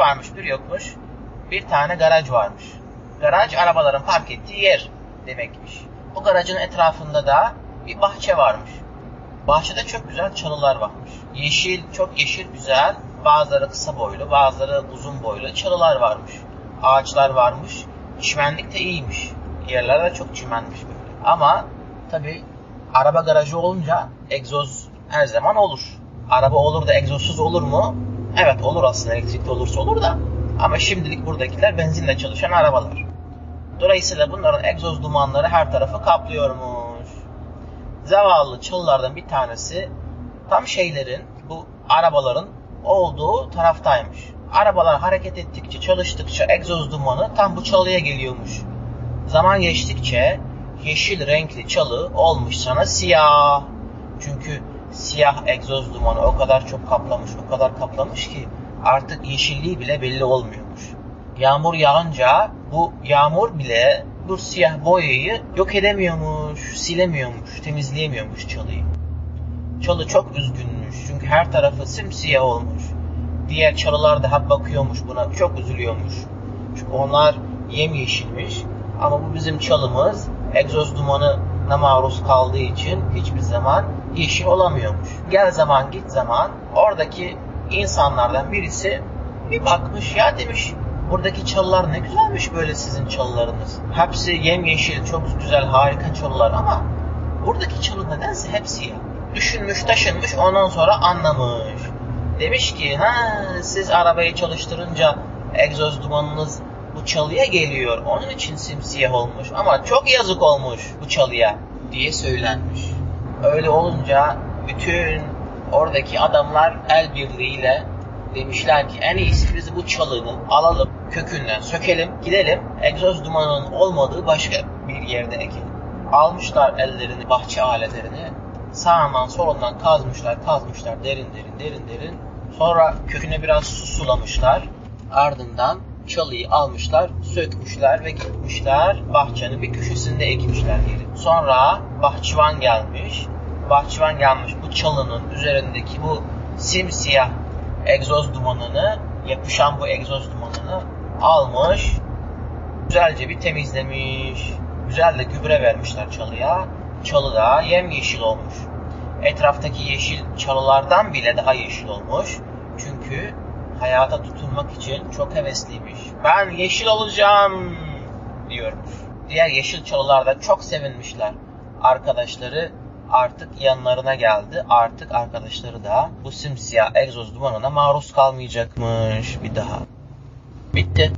varmış bir yokmuş. Bir tane garaj varmış. Garaj arabaların park ettiği yer demekmiş. Bu garajın etrafında da bir bahçe varmış. Bahçede çok güzel çalılar varmış. Yeşil, çok yeşil, güzel. Bazıları kısa boylu, bazıları uzun boylu çalılar varmış. Ağaçlar varmış. Çimenlik de iyiymiş. Yerler de çok çimenmiş böyle. Ama tabi araba garajı olunca egzoz her zaman olur. Araba olur da egzozsuz olur mu? Evet olur aslında elektrikli olursa olur da. Ama şimdilik buradakiler benzinle çalışan arabalar. Dolayısıyla bunların egzoz dumanları her tarafı kaplıyormuş. Zavallı çalılardan bir tanesi tam şeylerin, bu arabaların olduğu taraftaymış. Arabalar hareket ettikçe, çalıştıkça egzoz dumanı tam bu çalıya geliyormuş. Zaman geçtikçe yeşil renkli çalı olmuş sana siyah. Çünkü siyah egzoz dumanı o kadar çok kaplamış, o kadar kaplamış ki artık yeşilliği bile belli olmuyormuş. Yağmur yağınca bu yağmur bile bu siyah boyayı yok edemiyormuş, silemiyormuş, temizleyemiyormuş çalıyı. Çalı çok üzgünmüş çünkü her tarafı simsiyah olmuş. Diğer çalılar da hep bakıyormuş buna, çok üzülüyormuş. Çünkü onlar yemyeşilmiş ama bu bizim çalımız egzoz dumanına maruz kaldığı için hiçbir zaman yeşil olamıyormuş. Gel zaman git zaman oradaki insanlardan birisi bir bakmış ya demiş buradaki çalılar ne güzelmiş böyle sizin çalılarınız. Hepsi yemyeşil çok güzel harika çalılar ama buradaki çalı nedense hepsi ya. Düşünmüş taşınmış ondan sonra anlamış. Demiş ki ha siz arabayı çalıştırınca egzoz dumanınız bu çalıya geliyor. Onun için simsiyah olmuş ama çok yazık olmuş bu çalıya diye söylenmiş. Öyle olunca bütün oradaki adamlar el birliğiyle demişler ki en iyisi biz bu çalını alalım, kökünden sökelim, gidelim egzoz dumanının olmadığı başka bir yerde ekelim. Almışlar ellerini, bahçe aletlerini, sağından solundan kazmışlar, kazmışlar derin derin derin derin. Sonra köküne biraz su sulamışlar. Ardından çalıyı almışlar, sökmüşler ve gitmişler bahçenin bir köşesinde ekmişler yeri. Sonra bahçıvan gelmiş. Bahçıvan gelmiş bu çalının üzerindeki bu simsiyah egzoz dumanını, yapışan bu egzoz dumanını almış. Güzelce bir temizlemiş. Güzel de gübre vermişler çalıya. Çalı da yemyeşil olmuş. Etraftaki yeşil çalılardan bile daha yeşil olmuş. Çünkü hayata tutunmak için çok hevesliymiş. Ben yeşil olacağım diyormuş. Diğer yeşil çalılar da çok sevinmişler. Arkadaşları artık yanlarına geldi. Artık arkadaşları da bu simsiyah egzoz dumanına maruz kalmayacakmış bir daha. Bitti.